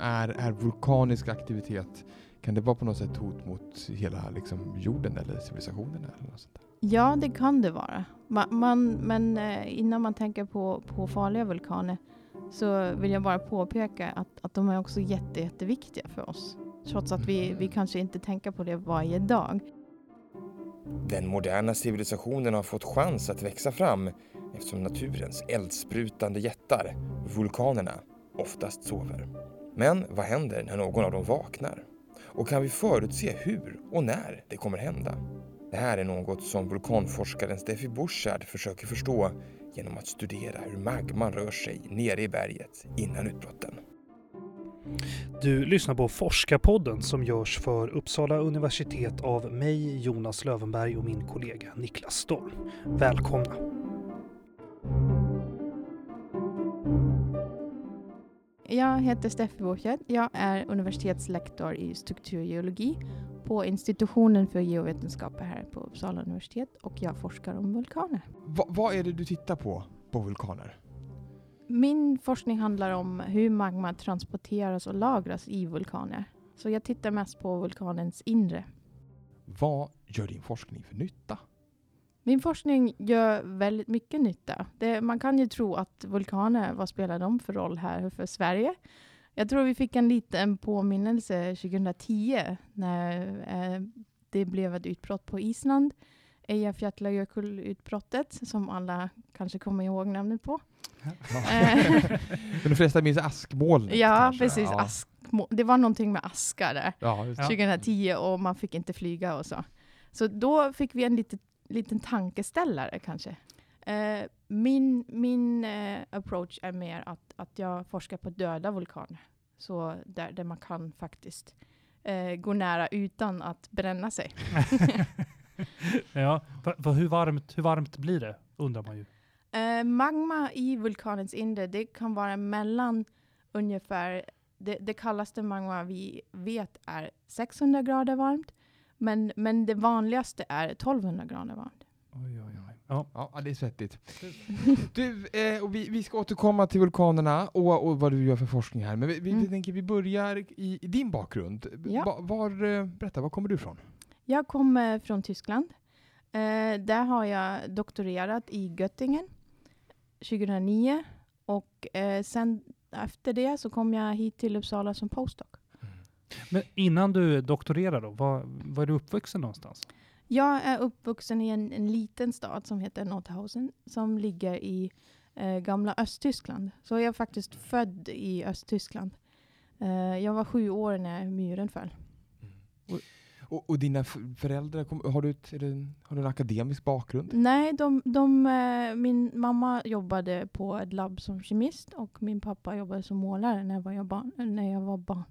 är, är vulkanisk aktivitet, kan det vara på något sätt hot mot hela liksom, jorden eller civilisationen? Eller något sånt där? Ja, det kan det vara. Man, man, men eh, innan man tänker på, på farliga vulkaner så vill jag bara påpeka att, att de är också jätte, jätteviktiga för oss. Trots att vi, vi kanske inte tänker på det varje dag. Den moderna civilisationen har fått chans att växa fram eftersom naturens eldsprutande jättar, vulkanerna, oftast sover. Men vad händer när någon av dem vaknar? Och kan vi förutse hur och när det kommer hända? Det här är något som vulkanforskaren Steffi Buschard försöker förstå genom att studera hur magman rör sig nere i berget innan utbrotten. Du lyssnar på Forskarpodden som görs för Uppsala universitet av mig, Jonas Lövenberg och min kollega Niklas Storm. Välkomna! Jag heter Steffi Borched. Jag är universitetslektor i strukturgeologi på institutionen för geovetenskaper här på Uppsala universitet och jag forskar om vulkaner. Va, vad är det du tittar på, på vulkaner? Min forskning handlar om hur magma transporteras och lagras i vulkaner. Så jag tittar mest på vulkanens inre. Vad gör din forskning för nytta? Min forskning gör väldigt mycket nytta. Det, man kan ju tro att vulkaner, vad spelar de för roll här för Sverige? Jag tror vi fick en liten påminnelse 2010 när eh, det blev ett utbrott på Island. Eyjafjallajökull-utbrottet som alla kanske kommer ihåg namnet på. Men de flesta minns askmolnet Ja, kanske. precis. Ja. Askmo- det var någonting med aska där. Ja, just det. 2010 och man fick inte flyga och så. Så då fick vi en liten, liten tankeställare kanske. Eh, min min eh, approach är mer att, att jag forskar på döda vulkaner. Så där, där man kan faktiskt eh, gå nära utan att bränna sig. ja, för, för hur, varmt, hur varmt blir det, undrar man ju. Eh, magma i vulkanens inre, det kan vara mellan ungefär, det, det kallaste magma vi vet är 600 grader varmt. Men, men det vanligaste är 1200 grader varmt. Oj, oj, oj. Ja. Ja, det är svettigt. Du, eh, och vi, vi ska återkomma till vulkanerna och, och vad du gör för forskning här. Men vi, vi, Mm. vi tänker vi börjar i, i din bakgrund. Ja. Va, var, eh, berätta, var kommer du ifrån? Jag kommer från Tyskland. Eh, där har jag doktorerat i Göttingen 2009. Och eh, sen efter det så kom jag hit till Uppsala som postdoc. Men innan du doktorerade då, var, var är du uppvuxen någonstans? Jag är uppvuxen i en, en liten stad som heter Nordhausen som ligger i eh, gamla Östtyskland. Så jag är faktiskt född i Östtyskland. Eh, jag var sju år när muren föll. Och, och dina f- föräldrar, kom, har, du ett, är det, en- har du en akademisk bakgrund? Nej, de, de, eh, min mamma jobbade på ett labb som kemist och min pappa jobbade som målare när jag var barn. När jag var barn.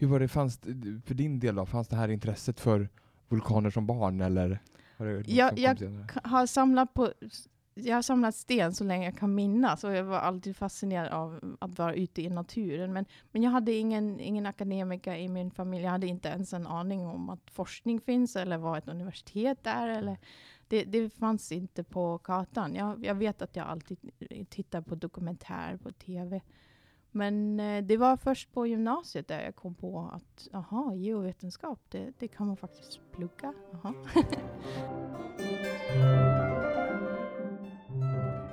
Hur var det, fanns det, för din del då, fanns det här intresset för vulkaner som barn eller? Något Jag- jag Har samlat på, jag har samlat sten så länge jag kan minnas och jag var alltid fascinerad av att vara ute i naturen. Men, men jag hade ingen, ingen akademiker i min familj. Jag hade inte ens en aning om att forskning finns eller vad ett universitet är. Eller, det, det fanns inte på kartan. Jag, jag vet att jag alltid tittar på dokumentär på tv. Men eh, det var först på gymnasiet där jag kom på att aha, geovetenskap, det, det kan man faktiskt plugga. Aha.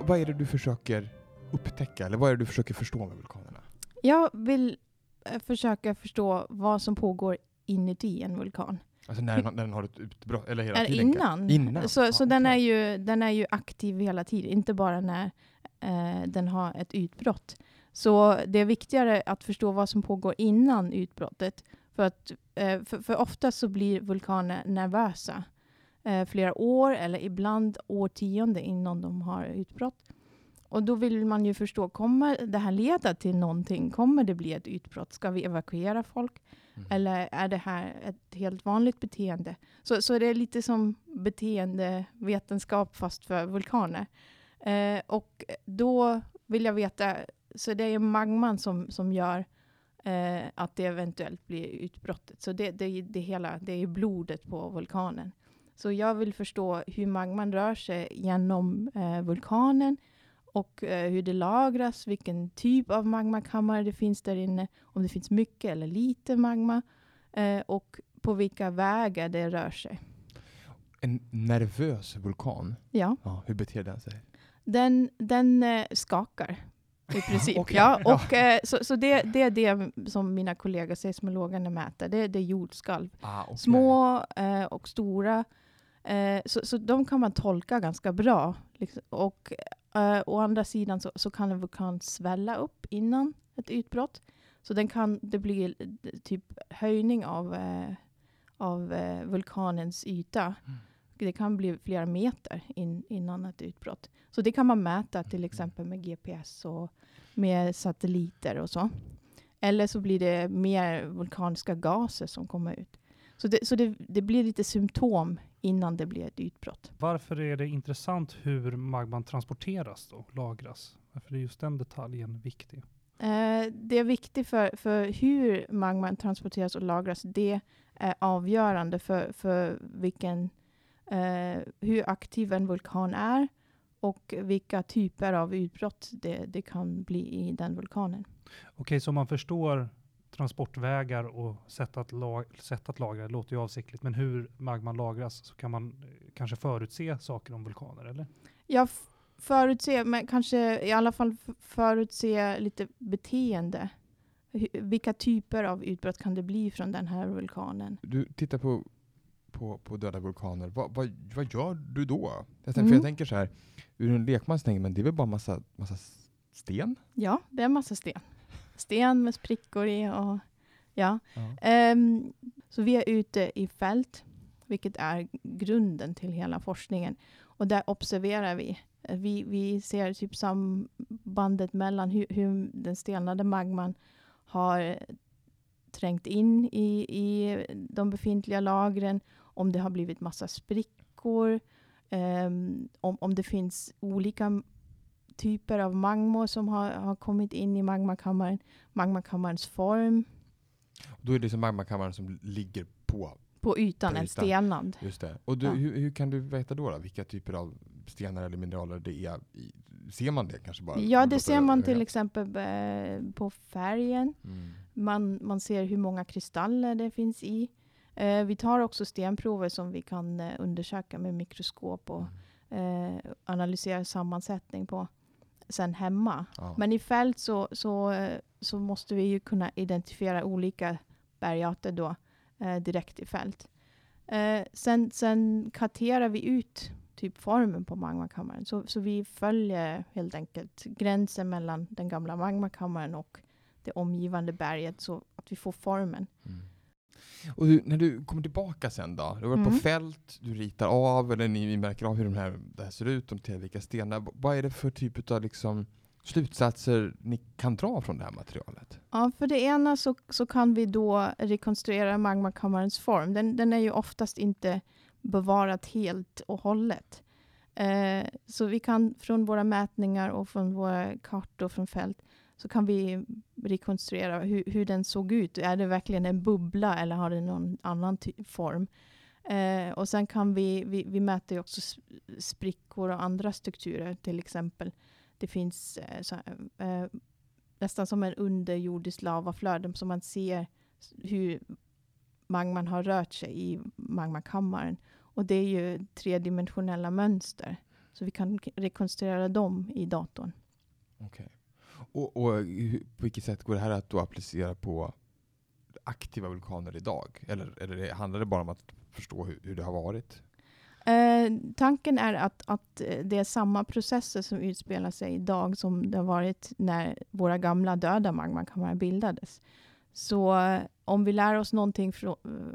Vad är det du försöker upptäcka, eller vad är det du försöker förstå med vulkanerna? Jag vill eh, försöka förstå vad som pågår inuti en vulkan. Alltså när, den- när den har ett utbrott, eller hela tiden? innan. Innan? Så, Ja, så den, är ju, den är ju aktiv hela tiden, inte bara när eh, den har ett utbrott. Så det är viktigare att förstå vad som pågår innan utbrottet. För, att, eh, för, för ofta så blir vulkaner nervösa eh, flera år eller ibland årtionde innan de har utbrott. Och då vill man ju förstå, kommer det här leda till någonting? Kommer det bli ett utbrott? Ska vi evakuera folk? Mm. Eller är det här ett helt vanligt beteende? Så, så det är lite som beteendevetenskap fast för vulkaner. Eh, och då vill jag veta, så det är magman som, som gör eh, att det eventuellt blir utbrottet. Så det, det, det, hela, det är blodet på vulkanen. Så jag vill förstå hur magman rör sig genom eh, vulkanen och eh, hur det lagras, vilken typ av magmakammare det finns där inne, om det finns mycket eller lite magma eh, och på vilka vägar det rör sig. En nervös vulkan, Ja, ja, hur beter den sig? den, den eh, skakar i princip. Okej, ja, och, eh, så så det, det är det som mina kollegor seismologerna mäter, det, det är jordskalv. Ah, okej. Små eh, och stora. Eh, så, så de kan man tolka ganska bra. Liksom. Och eh, å andra sidan så, så kan en vulkan svälla upp innan ett utbrott. Så den kan, det blir typ höjning av, eh, av eh, vulkanens yta. Mm. Det kan bli flera meter in, innan ett utbrott. Så det kan man mäta till exempel med GPS och med satelliter och så. Eller så blir det mer vulkaniska gaser som kommer ut. Så det, så det, det blir lite symptom innan det blir ett utbrott. Varför är det intressant hur magman transporteras då, lagras? Varför är just den detaljen viktig? Eh, det är viktigt för, för hur magman transporteras och lagras. Det är avgörande för, för vilken, eh, hur aktiv en vulkan är och vilka typer av utbrott det, det kan bli i den vulkanen. Okej, så om man förstår transportvägar och sätt att, lag, sätt att lagra, det låter ju avsiktligt, men hur magman lagras så kan man eh, kanske förutse saker om vulkaner, eller? Jag f- förutser, men kanske i alla fall förutse lite beteende. Hu- Vilka typer av utbrott kan det bli från den här vulkanen? Du tittar på, på, på döda vulkaner, vad, vad, vad gör du då? Jag tänker, Mm. För jag tänker så här, ur en lekmans tänker men det är väl bara massa, massa sten? Ja, det är massa sten. Sten med sprickor i och ja. Ja. Ehm, så vi är ute i fält, vilket är grunden till hela forskningen. Och där observerar vi. Vi, vi ser typ sambandet mellan hur, hur den stelnade magman har trängt in i, i de befintliga lagren, om det har blivit massa sprickor, ehm, om, om det finns olika typer av magmor som har, har kommit in i magmakammaren, magmakammarens form Då är det som magmakammaren som ligger på, på ytan, På en ytan. stelnad. just det. Och du, Ja. hur, hur kan du veta då, då vilka typer av stenar eller mineraler det är? I, ser man det kanske bara? Ja, det ser man till exempel eh, på färgen. Mm. Man, man ser hur många kristaller det finns i. Eh, vi tar också stenprover som vi kan eh, undersöka med mikroskop och Mm. eh, analysera sammansättning på sen hemma. Ja. Men i fält så, så, eh, så måste vi ju kunna identifiera olika bergarter då eh, direkt i fält. Eh, sen, sen karterar vi ut typ formen på magmakammaren. Så, så vi följer helt enkelt gränsen mellan den gamla magmakammaren och det omgivande berget så att vi får formen. Mm. Och du, när du kommer tillbaka sen då? Du har varit på Mm. fält, du ritar av, eller ni märker av hur de här, det här ser ut, de till vilka stenar. Vad är det för typ av liksom, slutsatser ni kan dra från det här materialet? Ja, för det ena så, så kan vi då rekonstruera magmakammarens form. Den, den är ju oftast inte bevarat helt och hållet. Eh, så vi kan från våra mätningar och från våra kartor från fält så kan vi rekonstruera hur, hur den såg ut. Är det verkligen en bubbla eller har den någon annan form? Eh, och sen kan vi, vi, vi mäter ju också sprickor och andra strukturer till exempel. Det finns eh, så, eh, nästan som en underjordisk lavaflöde som man ser hur magman har rört sig i magmakammaren. Och det är ju tredimensionella mönster. Så vi kan rekonstruera dem i datorn. Okay. Och, och hur, på vilket sätt går det här att då applicera på aktiva vulkaner idag? Eller, eller handlar det bara om att förstå hur, hur det har varit? Eh, tanken är att, att det är samma processer som utspelar sig idag som det har varit när våra gamla döda magmakammare bildades. Så eh, om vi lär oss någonting eh,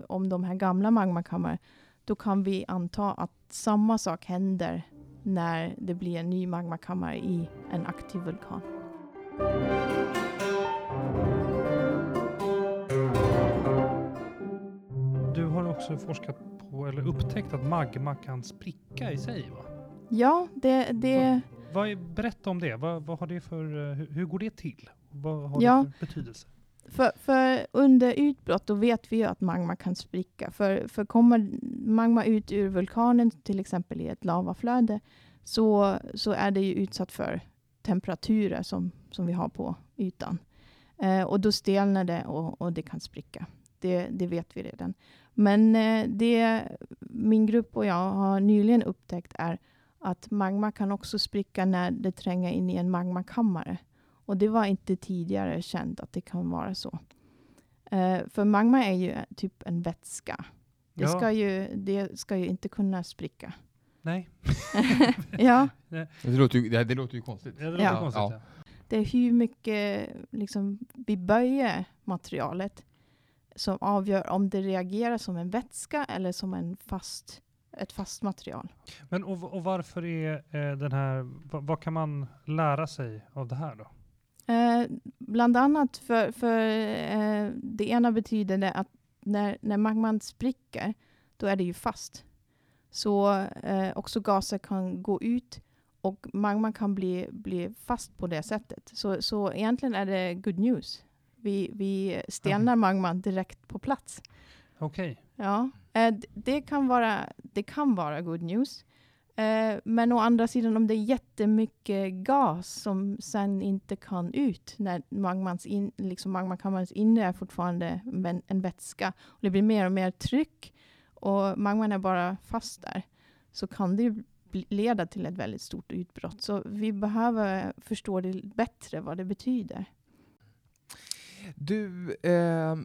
om de här gamla magmakammare, då kan vi anta att samma sak händer när det blir en ny magmakammare i en aktiv vulkan. Du har också forskat på, eller upptäckt att magma kan spricka i sig, va? Ja, det, det, Vad är, berätta om det. Vad, vad har det för, eh, hur, hur går det till? Vad har Ja. det för betydelse? För, för under utbrott då vet vi ju att magma kan spricka. För, för kommer magma ut ur vulkanen, till exempel i ett lavaflöde, så, så är det ju utsatt för temperaturer som, som vi har på ytan. Eh, och då stelnar det och, och det kan spricka. Det, det vet vi redan. Men eh, det min grupp och jag har nyligen upptäckt är att magma kan också spricka när det tränger in i en magmakammare. Och det var inte tidigare känt att det kan vara så. Eh, för magma är ju typ en vätska. Det, Ja. ska ju, det ska ju inte kunna spricka. Nej, ja, Det låter ju, det, det låter ju konstigt. det låter Ja. konstigt. Ja. Ja. det är hur mycket liksom, vi böjer materialet som avgör om det reagerar som en vätska eller som en fast, ett fast material. Men och, och varför är eh, den här, vad, vad kan man lära sig av det här då? Eh, bland annat för, för eh, det ena betyder det att när, när magman spricker, då är det ju fast. Så eh, också gaser kan gå ut och magman kan bli, bli fast på det sättet. Så, så egentligen är det good news. Vi, vi stelnar magman direkt på plats. Okej, Ja, eh, det, kan vara, det kan vara good news. Eh, men å andra sidan om det är jättemycket gas som sen inte kan ut när magmans in, liksom magmakammarens inre är fortfarande en, en vätska och det blir mer och mer tryck och magman är bara fast där så kan det ju leda till ett väldigt stort utbrott. Så vi behöver förstå det bättre vad det betyder. Du, eh,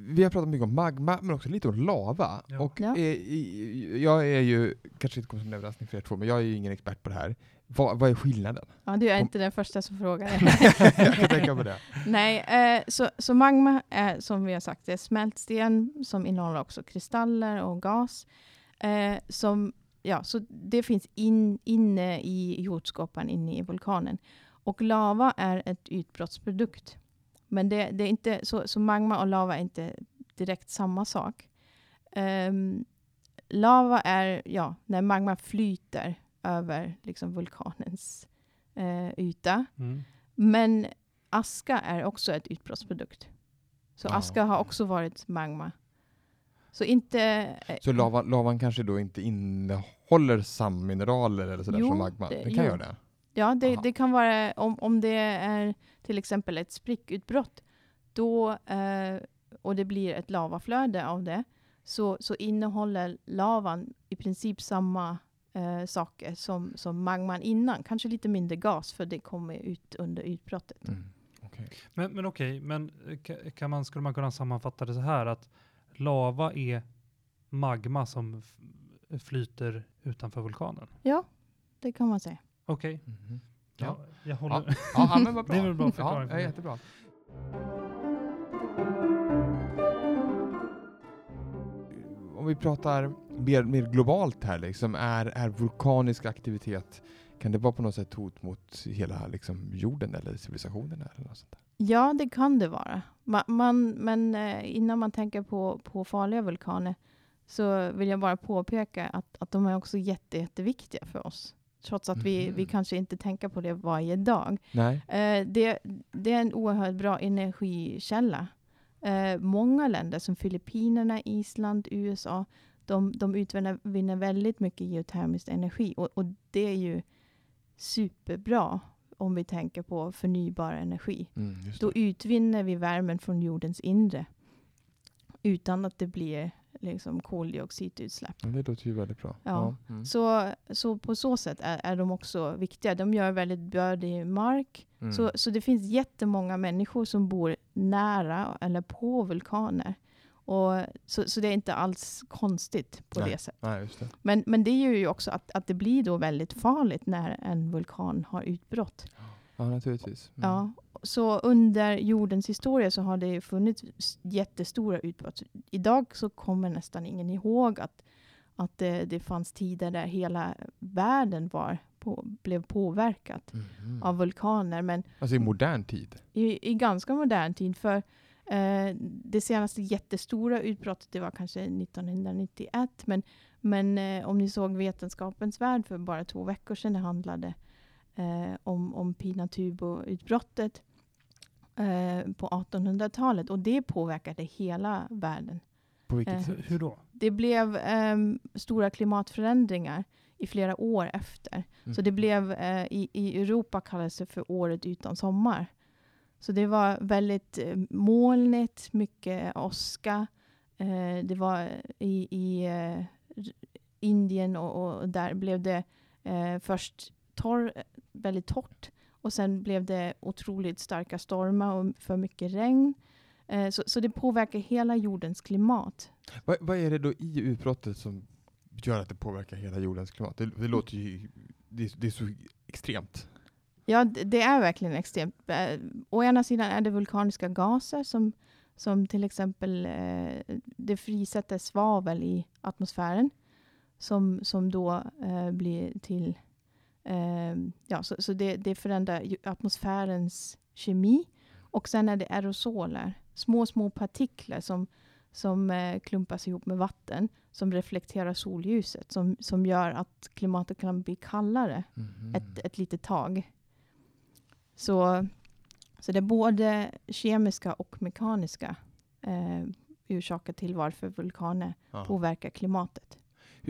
vi har pratat mycket om magma, men också lite om lava. Ja. Och Ja. eh, i- jag är ju, kanske inte kommer som en överraskning för er två, men jag är ju ingen expert på det här. Vad, vad är skillnaden? Ja, du är Om- inte den första som frågar. jag kan tänka på det. Nej, eh, så, så magma är som vi har sagt, det är smältsten som innehåller också kristaller och gas. Eh, som, ja, så det finns in, inne i jordskorpan, inne i vulkanen. Och lava är ett utbrottsprodukt. Men det, det är inte, så, så magma och lava är inte direkt samma sak. Ehm, lava är ja, när magma flyter över liksom, vulkanens eh, yta. mm. Men aska är också ett utbrottsprodukt. Så Ja. aska har också varit magma. Så inte... eh, Så lava, lavan kanske då inte innehåller samma mineraler eller sådär Jo, som magma? det- Den kan jo. göra det? Ja, det, det kan vara om, om det är till exempel ett sprickutbrott då, eh, och det blir ett lavaflöde av det så, så innehåller lavan i princip samma eh, saker som, som magman innan. Kanske lite mindre gas för det kommer ut under utbrottet. Mm. okej. Men, men okej, men eh, ka- kan man, skulle man kunna sammanfatta det så här att lava är magma som flyter utanför vulkanen? Ja, det kan man säga. Okej, Mhm. ja. Ja. jag håller. Ja, men vad bra. Det är väl bra ja, förklaring för ja, jättebra. Om vi pratar mer, mer globalt här, liksom, är, är vulkanisk aktivitet, kan det vara på något sätt hot mot hela liksom, jorden eller civilisationen? Eller något sånt där? Ja, det kan det vara. Ma- man, men eh, innan man tänker på, på farliga vulkaner så vill jag bara påpeka att, att de är också jätte, jätteviktiga för oss. Trots att vi, vi kanske inte tänker på det varje dag. Nej? Eh, det, det är en oerhört bra energikälla. Eh, många länder som Filippinerna, Island, USA, de, de utvinner vinner väldigt mycket geotermisk energi. Och, och det är ju superbra om vi tänker på förnybar energi. Mm, Då utvinner vi värmen från jordens inre utan att det blir liksom koldioxidutsläpp. Ja, det låter ju väldigt bra. Ja. Mm. Så, så på så sätt är, är de också viktiga. De gör väldigt bördig mark. Mm. Så, så det finns jättemånga människor som bor nära eller på vulkaner. Och, så, så det är inte alls konstigt på Nej. det sättet. Nej, just det. Men, men det gör ju också att, att det blir då väldigt farligt när en vulkan har utbrott. Ja, naturligtvis. Mm. Ja, så under jordens historia så har det funnits jättestora utbrott. Idag så kommer nästan ingen ihåg att, att det, det fanns tider där hela världen var på, blev påverkat Mhm. av vulkaner. Men Alltså i modern tid? i, i ganska modern tid, för eh, det senaste jättestora utbrottet det var kanske 1991. Men, men eh, om ni såg Vetenskapens värld för bara två veckor sedan, det handlade eh, om, om Pinatubo-utbrottet eh, på 1800-talet. Och det påverkade hela världen. På vilket Eh? Hur då? det blev ehm, stora klimatförändringar i flera år efter. Mm. Så det blev, eh, i, i Europa kallas det för året utan sommar. Så det var väldigt eh, molnigt, mycket åska. Eh, det var i, i Indien och, och där blev det eh, först torr, väldigt torrt och sen blev det otroligt starka stormar och för mycket regn. Eh, så, så det påverkar hela jordens klimat. Vad, vad är det då i utbrottet som gör att det påverkar hela jordens klimat? Det, det låter ju, det, är- det är så extremt. Ja, det är verkligen extremt. Eh, Å ena sidan är det vulkaniska gaser som, som till exempel eh, det frisätter svavel i atmosfären som, som då eh, blir till... Eh, ja, så så det, det förändrar atmosfärens kemi. Och sen är det aerosoler, små, små partiklar som, som eh, klumpas ihop med vatten som reflekterar solljuset som, som gör att klimatet kan bli kallare Mhm. ett, ett litet tag. Så, så det är både kemiska och mekaniska eh, orsaker till varför vulkaner Ja. påverkar klimatet.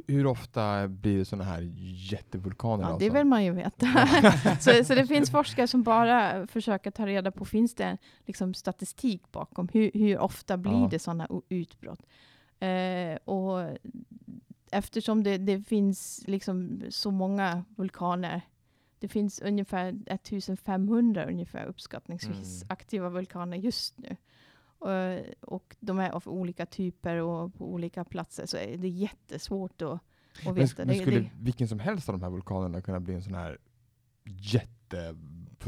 Hur- ofta blir det sådana här jättevulkaner? Ja, det vill man ju veta. så, så det finns forskare som bara försöker ta reda på, finns det liksom statistik bakom? Hur, hur ofta blir Ja. det sådana utbrott? Eh, och eftersom det, det finns liksom så många vulkaner, det finns ungefär 1500 ungefär uppskattningsvis Mm. aktiva vulkaner just nu. Och, och de är av olika typer och på olika platser, så är det jättesvårt att, att Men, veta. men Det- skulle det, vilken som helst av de här vulkanerna kunna bli en sån här jätte,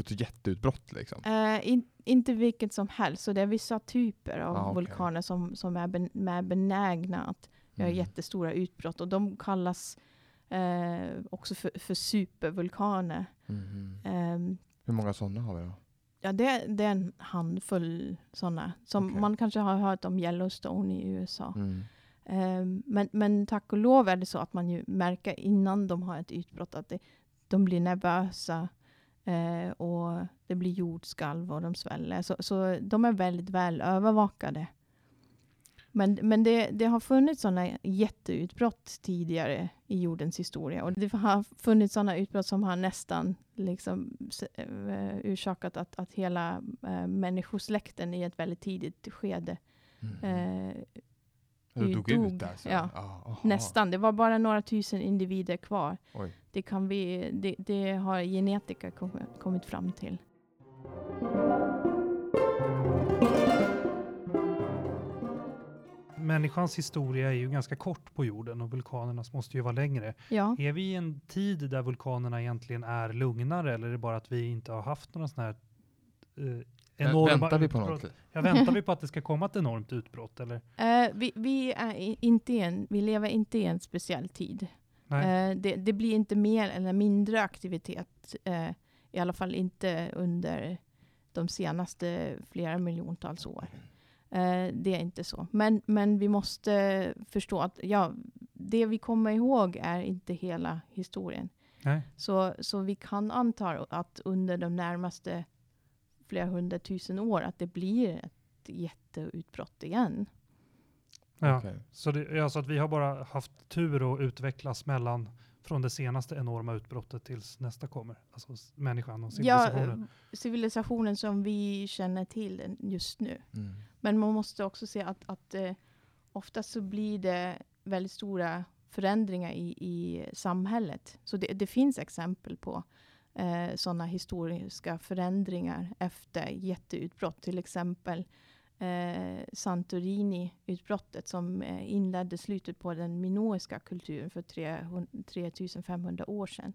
jätteutbrott liksom? Eh, in, inte vilket som helst, så det är vissa typer av Ah, okej. vulkaner som, som är, ben, är benägna att göra Mm. jättestora utbrott. Och de kallas eh, också för, för supervulkaner. Mhm. Ehm, Hur många sådana har vi då? Ja, det, det är en handfull sådana. Som Okej. Man kanske har hört om Yellowstone i USA. Mm. Ehm, men, men tack och lov är det så att man ju märker innan de har ett utbrott att det, de blir nervösa eh, och det blir jordskalv och de sväller. Så, så de är väldigt väl övervakade. Men, men det, det har funnits sådana jätteutbrott tidigare i jordens historia. Och det har funnits sådana utbrott som har nästan liksom, s- eh, orsakat att, att hela eh, människosläkten i ett väldigt tidigt skede vi dog ut där? Så. ja. aha. Nästan. Det var bara några tusen individer kvar. Oj. Det, kan vi, det, det har genetiker kom, kommit fram till. Människans historia är ju ganska kort på jorden och vulkanernas måste ju vara längre. Ja, Är vi i en tid där vulkanerna egentligen är lugnare eller är det bara att vi inte har haft några sådana här eh, enorma Väntar vi på utbrott? något? Ja, väntar vi på att det ska komma ett enormt utbrott eller? eh, vi, vi, är inte en, vi lever inte i en speciell tid. Eh, det, det blir inte mer eller mindre aktivitet. Eh, I alla fall inte under de senaste flera miljontals år. Eh, det är inte så. Men, men vi måste förstå att ja, det vi kommer ihåg är inte hela historien. Nej. Så, så vi kan anta att under de närmaste flera hundratusen år att det blir ett jätteutbrott igen. Ja. Okej. Så det är alltså att vi har bara haft tur att utvecklas mellan från det senaste enorma utbrottet tills nästa kommer. Alltså människan och Ja, civilisationen. eh, civilisationen som vi känner till just nu. Mm. Men man måste också se att, att eh, ofta så blir det väldigt stora förändringar i, i samhället. Så det, det finns exempel på eh, sådana historiska förändringar efter jätteutbrott. Till exempel eh, Santorini-utbrottet som eh, inledde slutet på den minoiska kulturen för 300 3500 år sedan.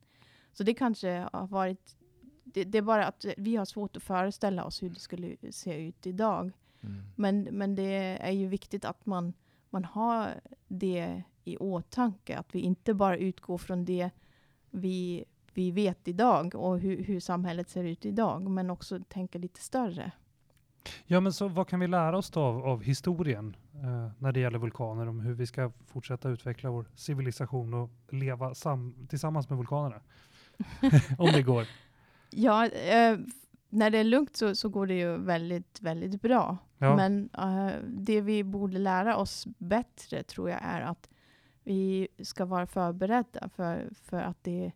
Så det kanske har varit det, det är bara att vi har svårt att föreställa oss hur det skulle se ut idag. Mm. Men, men det är ju viktigt att man, man har det i åtanke. Att vi inte bara utgår från det vi, vi vet idag och hur, hur samhället ser ut idag. Men också tänka lite större. Ja, men så vad kan vi lära oss då av, av historien eh, när det gäller vulkaner om hur vi ska fortsätta utveckla vår civilisation och leva sam tillsammans med vulkanerna? om det går. Ja, eh, när det är lugnt så, så går det ju väldigt, väldigt bra. Ja. Men uh, det vi borde lära oss bättre tror jag är att vi ska vara förberedda för, för att det,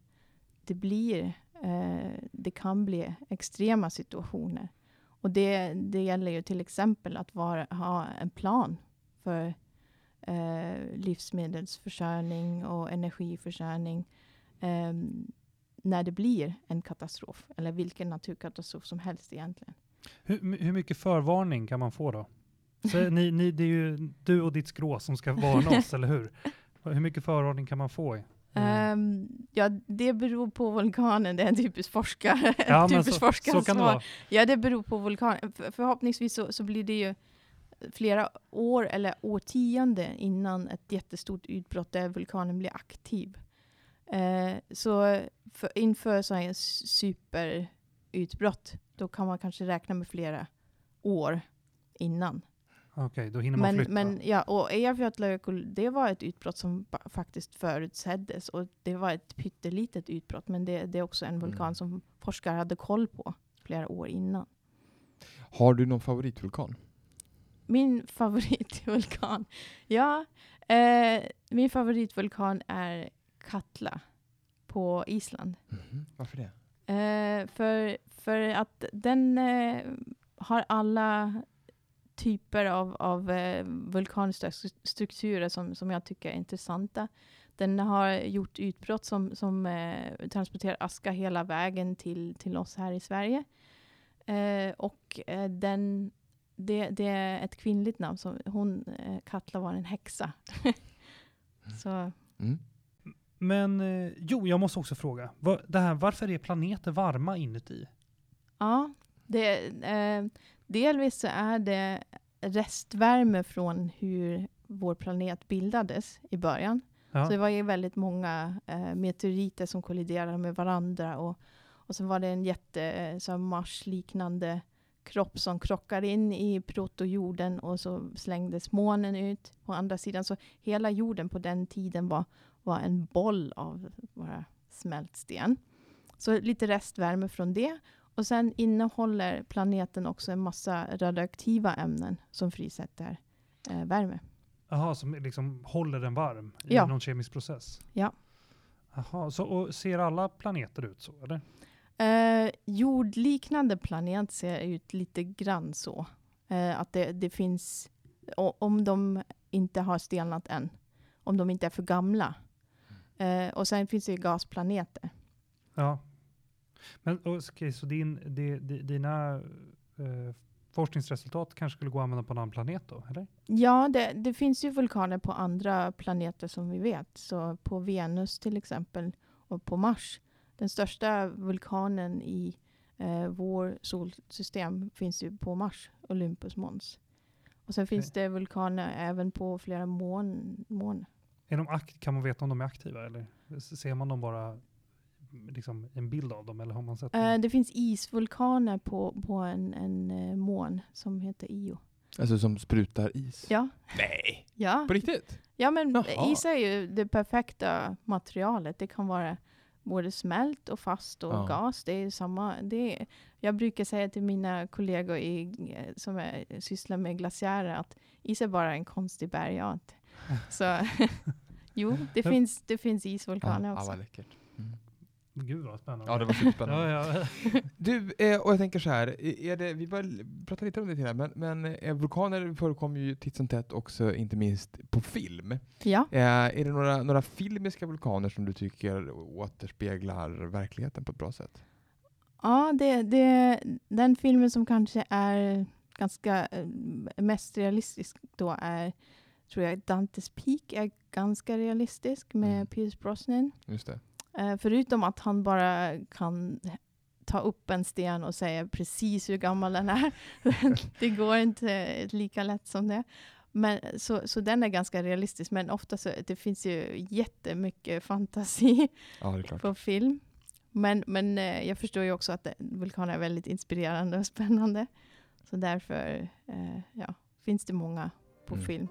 det blir, uh, det kan bli extrema situationer. Och det, det gäller ju till exempel att vara, ha en plan för uh, livsmedelsförsörjning och energiförsörjning um, när det blir en katastrof, eller vilken naturkatastrof som helst egentligen. Hur, hur mycket förvarning kan man få då? Så ni, ni, det är ju du och ditt skrå som ska varna oss, eller hur? Hur mycket förvarning kan man få? I? Mm. Um, ja, det beror på vulkanen. Det är en typisk forskare. Ja, typisk så, så kan det vara. Ja, det beror på vulkanen. För, förhoppningsvis så, så, blir det ju flera år eller årtionden innan ett jättestort utbrott där vulkanen blir aktiv. Uh, så för, inför så här superutbrott, då kan man kanske räkna med flera år innan. Okej, okay, då hinner man men, flytta. Men, ja, och Eyjafjallajökull, det var ett utbrott som faktiskt förutseddes. Och det var ett pyttelitet utbrott, men det, det är också en vulkan mm. som forskare hade koll på flera år innan. Har du någon favoritvulkan? Min favoritvulkan? Ja, eh, min favoritvulkan är Katla på Island. Mm, varför det? Eh, för, för att den eh, har alla typer av, av eh, vulkaniska strukturer som, som jag tycker är intressanta. Den har gjort utbrott som, som eh, transporterar aska hela vägen till, till oss här i Sverige. Eh, och eh, den, det, det, är ett kvinnligt namn. Som, hon, eh, Katla var en häxa. så. Mm. Men eh, jo, jag måste också fråga. Det här, varför är planeter varma inuti? Ja, det, eh, delvis så är det restvärme från hur vår planet bildades i början. Ja. Så det var ju väldigt många eh, meteoriter som kolliderade med varandra. Och, och så var det en jätte eh, så Mars-liknande kropp som krockade in i protojorden och så slängdes månen ut på andra sidan. Så hela jorden på den tiden var, var en boll av bara smält sten. Så lite restvärme från det. Och sen innehåller planeten också en massa radioaktiva ämnen som frisätter eh, värme. Jaha, som liksom håller den varm i ja. någon kemisk process? Ja. Jaha, så och ser alla planeter ut så, eller? Eh, jordliknande planet ser ut lite grann så. Eh, att det, det finns, om de inte har stelnat än, om de inte är för gamla. Eh, och sen finns det gasplaneter. Ja, men okay, så din, di, di, dina eh, forskningsresultat kanske skulle gå att använda på en annan planet då, eller? Ja, det, det, finns ju vulkaner på andra planeter som vi vet. Så på Venus till exempel och på Mars. Den största vulkanen i eh, vår solsystem finns ju på Mars, Olympus Mons. Och sen okay. finns det vulkaner även på flera mån. mån. Är de kan man veta om de är aktiva eller ser man dem bara liksom en bild av dem? Eller har man sett uh, det finns isvulkaner på, på en, en uh, mån som heter Io. Alltså som sprutar is? Ja. Nej! Ja. På riktigt? Ja, men Jaha. is är ju det perfekta materialet. Det kan vara både smält och fast och ja. gas. Det är samma. Det är, jag brukar säga till mina kollegor i, som är, sysslar med glaciärer att is är bara en konstig bergart. Så jo, det finns, det finns isvulkaner ja, också. Ja, vad läckert. Mm. Gud vad spännande. Ja, det var superspännande. ja, ja. du, eh, och jag tänker så här, är det, vi bara prata lite om det till men, men eh, vulkaner förekommer ju titt som tätt också, inte minst på film. Ja. Eh, är det några, några filmiska vulkaner som du tycker återspeglar verkligheten på ett bra sätt? Ja, det, det, den filmen som kanske är ganska mest realistisk då är, tror jag, Dantes Peak är ganska realistisk med mm. Pierce Brosnan. Just det. Eh, förutom att han bara kan ta upp en sten och säga precis hur gammal den är. det går inte lika lätt som det. Men, så, så den är ganska realistisk, men ofta så det finns ju jättemycket fantasi ja, på film. Men, men eh, jag förstår ju också att vulkaner är väldigt inspirerande och spännande. Så därför eh, ja, finns det många på mm. film.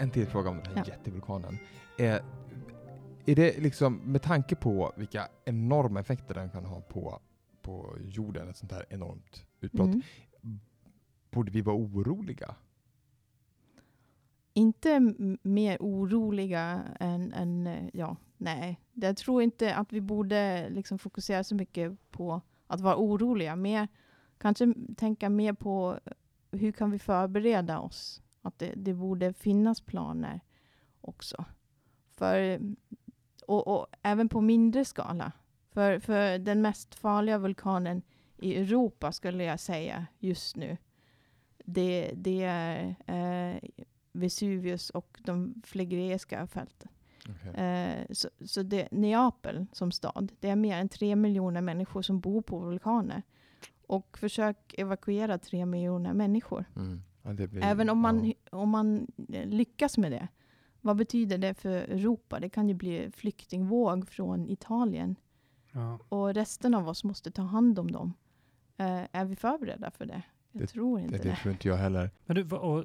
En till fråga om den här ja. jättevulkanen. Eh, är det liksom med tanke på vilka enorma effekter den kan ha på, på jorden, ett sånt här enormt utbrott, Mm. borde vi vara oroliga? Inte mer oroliga än, än, eh, ja, nej. Jag tror inte att vi borde liksom fokusera så mycket på att vara oroliga. Mer, kanske tänka mer på hur kan vi förbereda oss? Att det, det borde finnas planer också. För, och, och även på mindre skala. För, för den mest farliga vulkanen i Europa skulle jag säga just nu. Det, det är eh, Vesuvius och de flegreiska fälten. Eh, så så det, Neapel som stad, det är mer än tre miljoner människor som bor på vulkaner. Och försök evakuera tre miljoner människor. Mm. Ja, det blir, Även om man, ja. om man eh, lyckas med det. Vad betyder det för Europa? Det kan ju bli flyktingvåg från Italien. Ja. Och resten av oss måste ta hand om dem. Eh, är vi förberedda för det? Jag Det- tror inte det, det. tror inte jag heller. Men du, och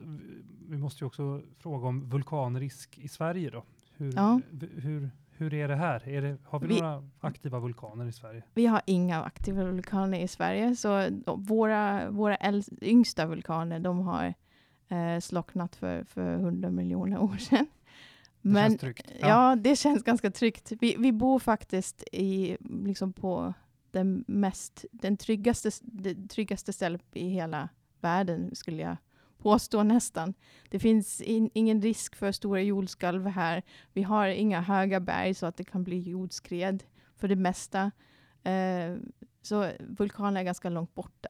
vi måste ju också fråga om vulkanrisk i Sverige då. Hur, hur, hur är det här? Är det, har vi, Vi- några aktiva vulkaner i Sverige? Vi har inga aktiva vulkaner i Sverige, så våra, våra äldst, yngsta vulkaner, de har eh, slocknat för, för 100 miljoner år sedan. Det Men känns tryggt. ja. det känns ganska tryggt. Vi, vi bor faktiskt i, liksom på den mest, den tryggaste, det tryggaste stället i hela världen, skulle jag påstå nästan. Det finns in, ingen risk för stora jordskalv här. Vi har inga höga berg så att det kan bli jordskred för det mesta. Eh, så vulkaner är ganska långt borta.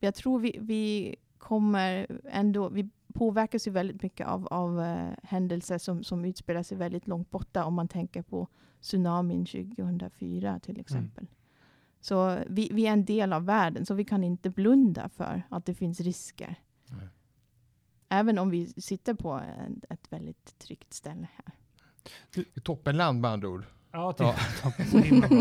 Jag tror vi, vi kommer ändå, vi påverkas ju väldigt mycket av, av eh, händelser som, som utspelar sig väldigt långt borta om man tänker på tsunamin 2004 till exempel. Så vi, vi är en del av världen, så vi kan inte blunda för att det finns risker. Även om vi sitter på en, ett väldigt tryggt ställe här. Toppenland med andra ord. Ja, till, Ja. himla bra.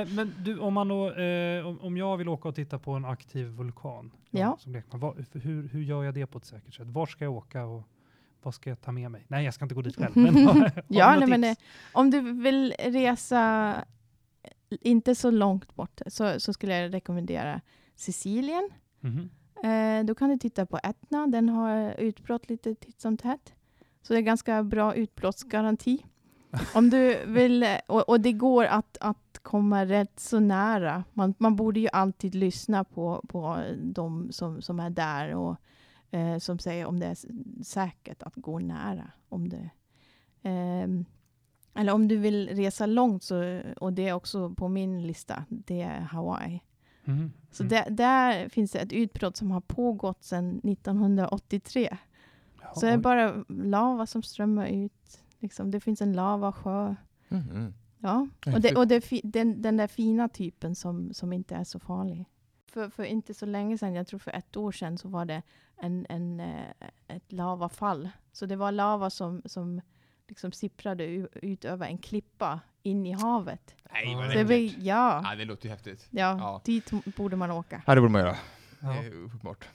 Eh, men du, om, man då, eh, om, om jag vill åka och titta på en aktiv vulkan Ja. som lekman, vad, hur, hur gör jag det på ett säkert sätt? Var ska jag åka och vad ska jag ta med mig? Nej, jag ska inte gå dit själv. Men har, Ja, nej, men tips? Om du vill resa inte så långt bort så, så skulle jag rekommendera Sicilien. Mhm. Eh, då kan du titta på Etna. Den har utbrott lite titt som tätt. Så det är ganska bra utbrottsgaranti. Om du vill, och, och det går att, att komma rätt så nära. Man, man borde ju alltid lyssna på, på de som, som är där och eh, som säger om det är säkert att gå nära. Om det, ehm, eller om du vill resa långt, så, och det är också på min lista, det är Hawaii. Mhm. Så Mm. där, där finns det ett utbrott som har pågått sedan 1983. Ja, Så det är bara lava som strömmar ut. Liksom, det finns en lavasjö. Mhm. Ja. Ja, Och, det, och det, den, den där fina typen som, som inte är så farlig. För, för inte så länge sedan, jag tror för ett år sedan, så var det en, en, eh, ett lavafall. Så det var lava som, som liksom sipprade ut över en klippa in i havet. Nej, vad Så det blir, ja, Ja, det låter ju häftigt. ja, Ja. dit borde man åka. Ja, det borde man göra. Ja. Det är uppenbart.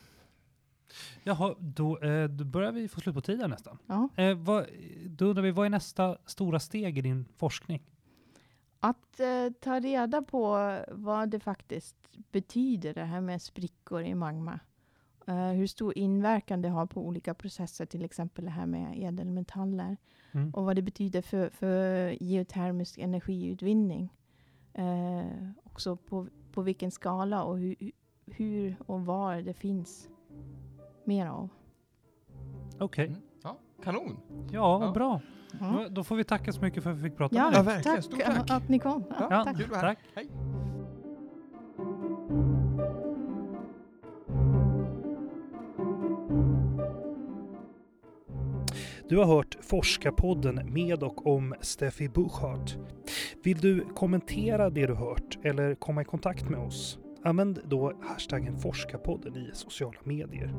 Jaha, då, eh, då börjar vi få slut på tiden nästan. Ja. Eh, vad, då undrar vi, vad är nästa stora steg i din forskning? Att eh, ta reda på vad det faktiskt betyder, det här med sprickor i magma. Eh, hur stor inverkan det har på olika processer, till exempel det här med ädelmetaller. Mm. Och vad det betyder för, för geotermisk energiutvinning. Eh, också på, på vilken skala och hur, hur och var det finns mer av. Okej, Mm. Ja, kanon. ja, vad Ja. bra. Ja, Då- får vi tacka så mycket för att vi fick prata ja, med Ja, dig. verkligen. tack, Stort tack. att ni kom. Ja, Ja, tack. Kul att vara här. Tack. Hej. Du har hört Forskarpodden med och om Steffi Buchardt. Vill du kommentera det du hört eller komma i kontakt med oss? Använd då hashtaggen Forskarpodden i sociala medier.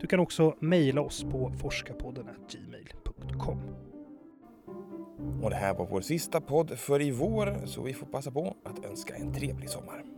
Du kan också mejla oss på forskarpodden gmail.com. Och det här var vår sista podd för i vår, så vi får passa på att önska en trevlig sommar.